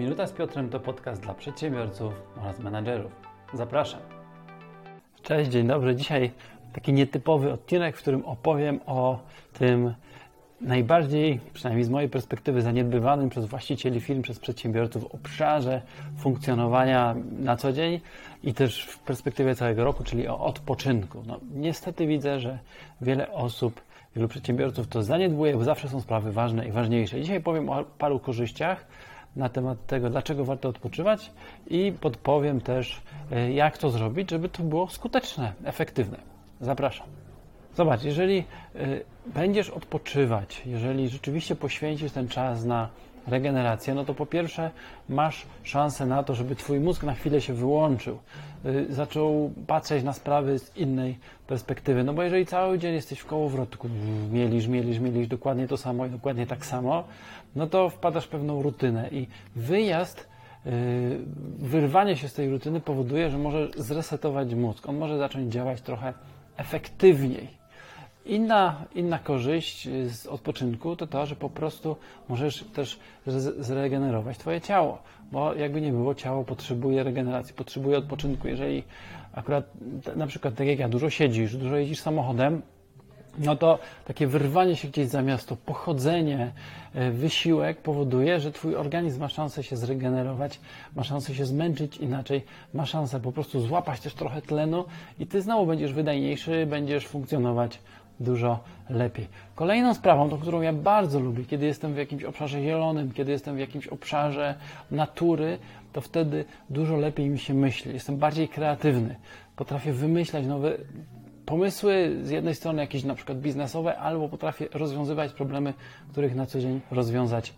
Minuta z Piotrem to podcast dla przedsiębiorców oraz menadżerów. Zapraszam. Cześć, dzień dobry. Dzisiaj taki nietypowy odcinek, w którym opowiem o tym najbardziej, przynajmniej z mojej perspektywy, zaniedbywanym przez właścicieli firm, przez przedsiębiorców obszarze funkcjonowania na co dzień i też w perspektywie całego roku, czyli o odpoczynku. No, niestety widzę, że wiele osób, wielu przedsiębiorców to zaniedbuje, bo zawsze są sprawy ważne i ważniejsze. Dzisiaj powiem o paru korzyściach na temat tego, dlaczego warto odpoczywać i podpowiem też, e, jak to zrobić, żeby to było skuteczne, efektywne. Zapraszam. Zobacz, jeżeli y, będziesz odpoczywać, jeżeli rzeczywiście poświęcisz ten czas na regenerację, no to po pierwsze masz szansę na to, żeby Twój mózg na chwilę się wyłączył, y, zaczął patrzeć na sprawy z innej perspektywy. No bo jeżeli cały dzień jesteś w kołowrotku, mielisz, mielisz, mielisz dokładnie to samo i dokładnie tak samo, no to wpadasz w pewną rutynę i wyjazd y, wyrwanie się z tej rutyny powoduje, że możesz zresetować mózg. On może zacząć działać trochę efektywniej. Inna, inna korzyść z odpoczynku to to, że po prostu możesz też zregenerować Twoje ciało, bo jakby nie było, ciało potrzebuje regeneracji, potrzebuje odpoczynku. Jeżeli akurat na przykład tak jak ja dużo siedzisz, dużo jeździsz samochodem, no to takie wyrwanie się gdzieś za miasto, pochodzenie, e, wysiłek powoduje, że Twój organizm ma szansę się zregenerować, ma szansę się zmęczyć inaczej, ma szansę po prostu złapać też trochę tlenu i Ty znowu będziesz wydajniejszy, będziesz funkcjonować dużo lepiej. Kolejną sprawą, tą, którą ja bardzo lubię, kiedy jestem w jakimś obszarze zielonym, kiedy jestem w jakimś obszarze natury, to wtedy dużo lepiej mi się myśli. Jestem bardziej kreatywny. Potrafię wymyślać nowe pomysły, z jednej strony jakieś na przykład biznesowe, albo potrafię rozwiązywać problemy, których na co dzień rozwiązać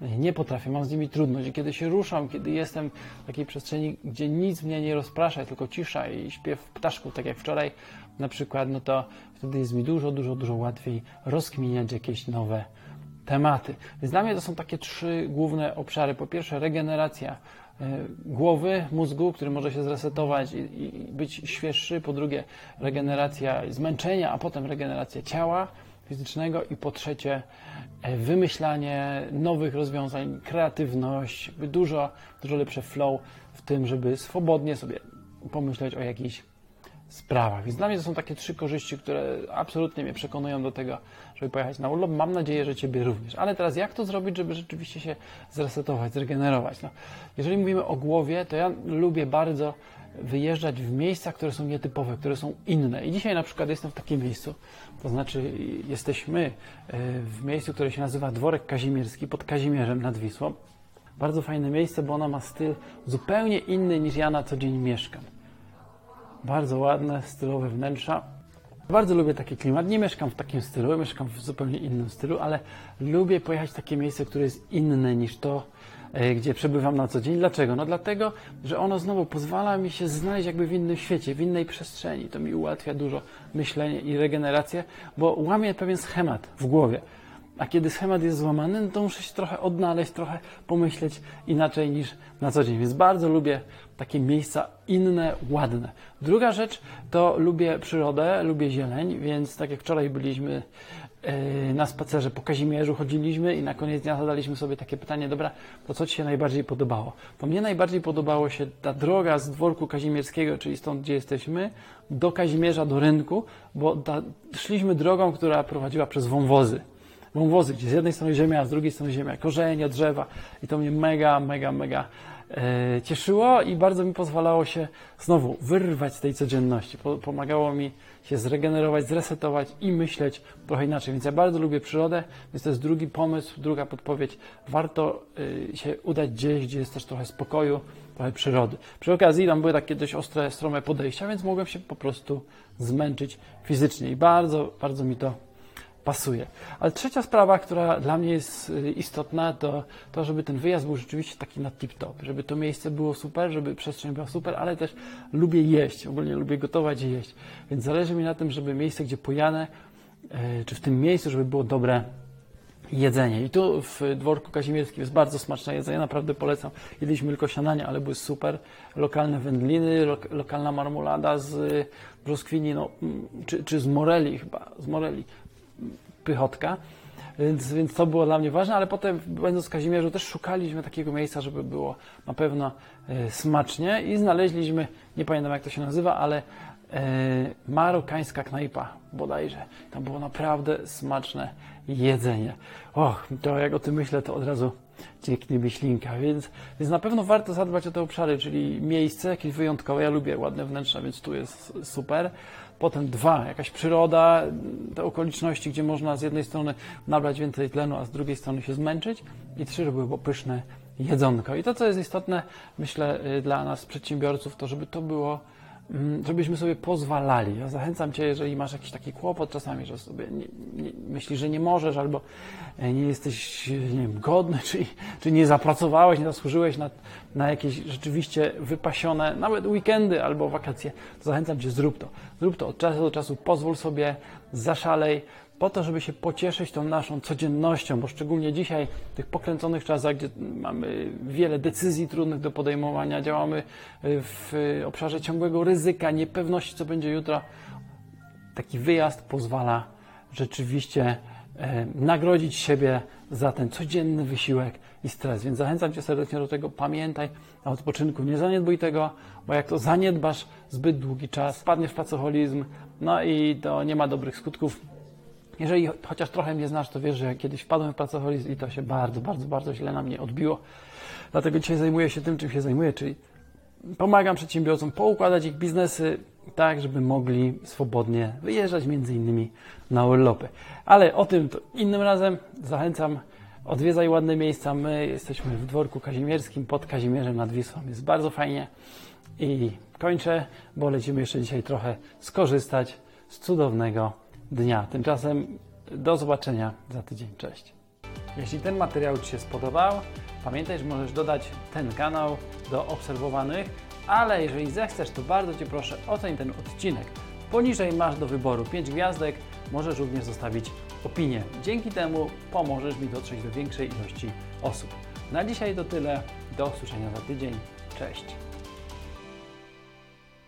nie potrafię, mam z nimi trudność. I kiedy się ruszam, kiedy jestem w takiej przestrzeni, gdzie nic mnie nie rozprasza, tylko cisza i śpiew ptaszków, tak jak wczoraj na przykład, no to wtedy jest mi dużo, dużo, dużo łatwiej rozkminiać jakieś nowe tematy. Więc dla mnie to są takie trzy główne obszary. Po pierwsze, regeneracja e, głowy, mózgu, który może się zresetować i, i być świeższy. Po drugie, regeneracja zmęczenia, a potem regeneracja ciała fizycznego i po trzecie e, wymyślanie nowych rozwiązań, kreatywność, dużo, dużo lepsze flow w tym, żeby swobodnie sobie pomyśleć o jakichś sprawach. Więc dla mnie to są takie trzy korzyści, które absolutnie mnie przekonują do tego, żeby pojechać na urlop. Mam nadzieję, że Ciebie również. Ale teraz jak to zrobić, żeby rzeczywiście się zresetować, zregenerować? No, jeżeli mówimy o głowie, to ja lubię bardzo wyjeżdżać w miejsca, które są nietypowe, które są inne. I dzisiaj na przykład jestem w takim miejscu, to znaczy jesteśmy e, w miejscu, które się nazywa Dworek Kazimierski pod Kazimierzem nad Wisłą. Bardzo fajne miejsce, bo ono ma styl zupełnie inny niż ja na co dzień mieszkam. Bardzo ładne, stylowe wnętrza. Bardzo lubię taki klimat. Nie mieszkam w takim stylu, mieszkam w zupełnie innym stylu, ale lubię pojechać w takie miejsce, które jest inne niż to, e, gdzie przebywam na co dzień. Dlaczego? No dlatego, że ono znowu pozwala mi się znaleźć jakby w innym świecie, w innej przestrzeni. To mi ułatwia dużo myślenie i regenerację, bo łamie pewien schemat w głowie. A kiedy schemat jest złamany, no to muszę się trochę odnaleźć, trochę pomyśleć inaczej niż na co dzień. Więc bardzo lubię takie miejsca inne, ładne. Druga rzecz to lubię przyrodę, lubię zieleń, więc tak jak wczoraj byliśmy e, na spacerze po Kazimierzu, chodziliśmy i na koniec dnia zadaliśmy sobie takie pytanie, dobra, to co Ci się najbardziej podobało? To mnie najbardziej podobało się ta droga z dworku kazimierskiego, czyli stąd, gdzie jesteśmy, do Kazimierza, do rynku, bo ta, szliśmy drogą, która prowadziła przez wąwozy wąwozy, gdzie z jednej strony ziemia, a z drugiej strony ziemia, korzenie, drzewa i to mnie mega, mega, mega e, cieszyło i bardzo mi pozwalało się znowu wyrwać z tej codzienności. Pomagało mi się zregenerować, zresetować i myśleć trochę inaczej. Więc ja bardzo lubię przyrodę, więc to jest drugi pomysł, druga podpowiedź. Warto e, się udać gdzieś, gdzie jest też trochę spokoju, trochę przyrody. Przy okazji tam były takie dość ostre, strome podejścia, więc mogłem się po prostu zmęczyć fizycznie i bardzo, bardzo mi to pasuje. Ale trzecia sprawa, która dla mnie jest y, istotna, to to, żeby ten wyjazd był rzeczywiście taki na tip-top, żeby to miejsce było super, żeby przestrzeń była super, ale też lubię jeść, ogólnie lubię gotować i jeść. Więc zależy mi na tym, żeby miejsce, gdzie pojanę, y, czy w tym miejscu, żeby było dobre jedzenie. I tu w dworku kazimierskim jest bardzo smaczne jedzenie, naprawdę polecam. Jedliśmy tylko śniadanie, ale były super. Lokalne wędliny, lokalna marmolada z brzoskwini, no, mm, czy, czy z moreli chyba, z moreli pychotka. Więc, więc to było dla mnie ważne, ale potem będąc w Kazimierzu też szukaliśmy takiego miejsca, żeby było na pewno e, smacznie i znaleźliśmy, nie pamiętam jak to się nazywa, ale e, marokańska knajpa bodajże. Tam było naprawdę smaczne jedzenie. Och, to jak o tym myślę, to od razu cieknie mi ślinka, więc, więc na pewno warto zadbać o te obszary, czyli miejsce jakieś wyjątkowe. Ja lubię ładne wnętrza, więc tu jest super. Potem dwa, jakaś przyroda, te okoliczności, gdzie można z jednej strony nabrać więcej tlenu, a z drugiej strony się zmęczyć. I trzy, żeby było pyszne jedzonko. I to, co jest istotne, myślę, y, dla nas, przedsiębiorców, to żeby to było żebyśmy sobie pozwalali. Ja zachęcam Cię, jeżeli masz jakiś taki kłopot czasami, że sobie nie, nie, myślisz, że nie możesz, albo e, nie jesteś nie wiem, godny, czy, czy nie zapracowałeś, nie zasłużyłeś na, na jakieś rzeczywiście wypasione, nawet weekendy albo wakacje, to zachęcam Cię, zrób to. Zrób to od czasu do czasu, pozwól sobie, zaszalej, po to, żeby się pocieszyć tą naszą codziennością, bo szczególnie dzisiaj, w tych pokręconych czasach, gdzie mamy wiele decyzji trudnych do podejmowania, działamy w obszarze ciągłego ryzyka, niepewności, co będzie jutro, taki wyjazd pozwala rzeczywiście e, nagrodzić siebie za ten codzienny wysiłek i stres. Więc zachęcam Cię serdecznie do tego. Pamiętaj o odpoczynku, nie zaniedbuj tego, bo jak to zaniedbasz zbyt długi czas, spadniesz w pracoholizm, no i to nie ma dobrych skutków. Jeżeli chociaż trochę mnie znasz, to wiesz, że kiedyś wpadłem w pracoholizm i to się bardzo, bardzo, bardzo źle na mnie odbiło. Dlatego dzisiaj zajmuję się tym, czym się zajmuję, czyli pomagam przedsiębiorcom poukładać ich biznesy tak, żeby mogli swobodnie wyjeżdżać między innymi na urlopy. Ale o tym to innym razem zachęcam. Odwiedzaj ładne miejsca. My jesteśmy w dworku kazimierskim pod Kazimierzem nad Wisłą. Jest bardzo fajnie. I kończę, bo lecimy jeszcze dzisiaj trochę skorzystać z cudownego dnia. Tymczasem do zobaczenia za tydzień. Cześć. Jeśli ten materiał Ci się spodobał, pamiętaj, że możesz dodać ten kanał do obserwowanych, ale jeżeli zechcesz, to bardzo Cię proszę oceń ten odcinek. Poniżej masz do wyboru 5 gwiazdek, możesz również zostawić opinię. Dzięki temu pomożesz mi dotrzeć do większej ilości osób. Na dzisiaj to tyle. Do usłyszenia za tydzień. Cześć.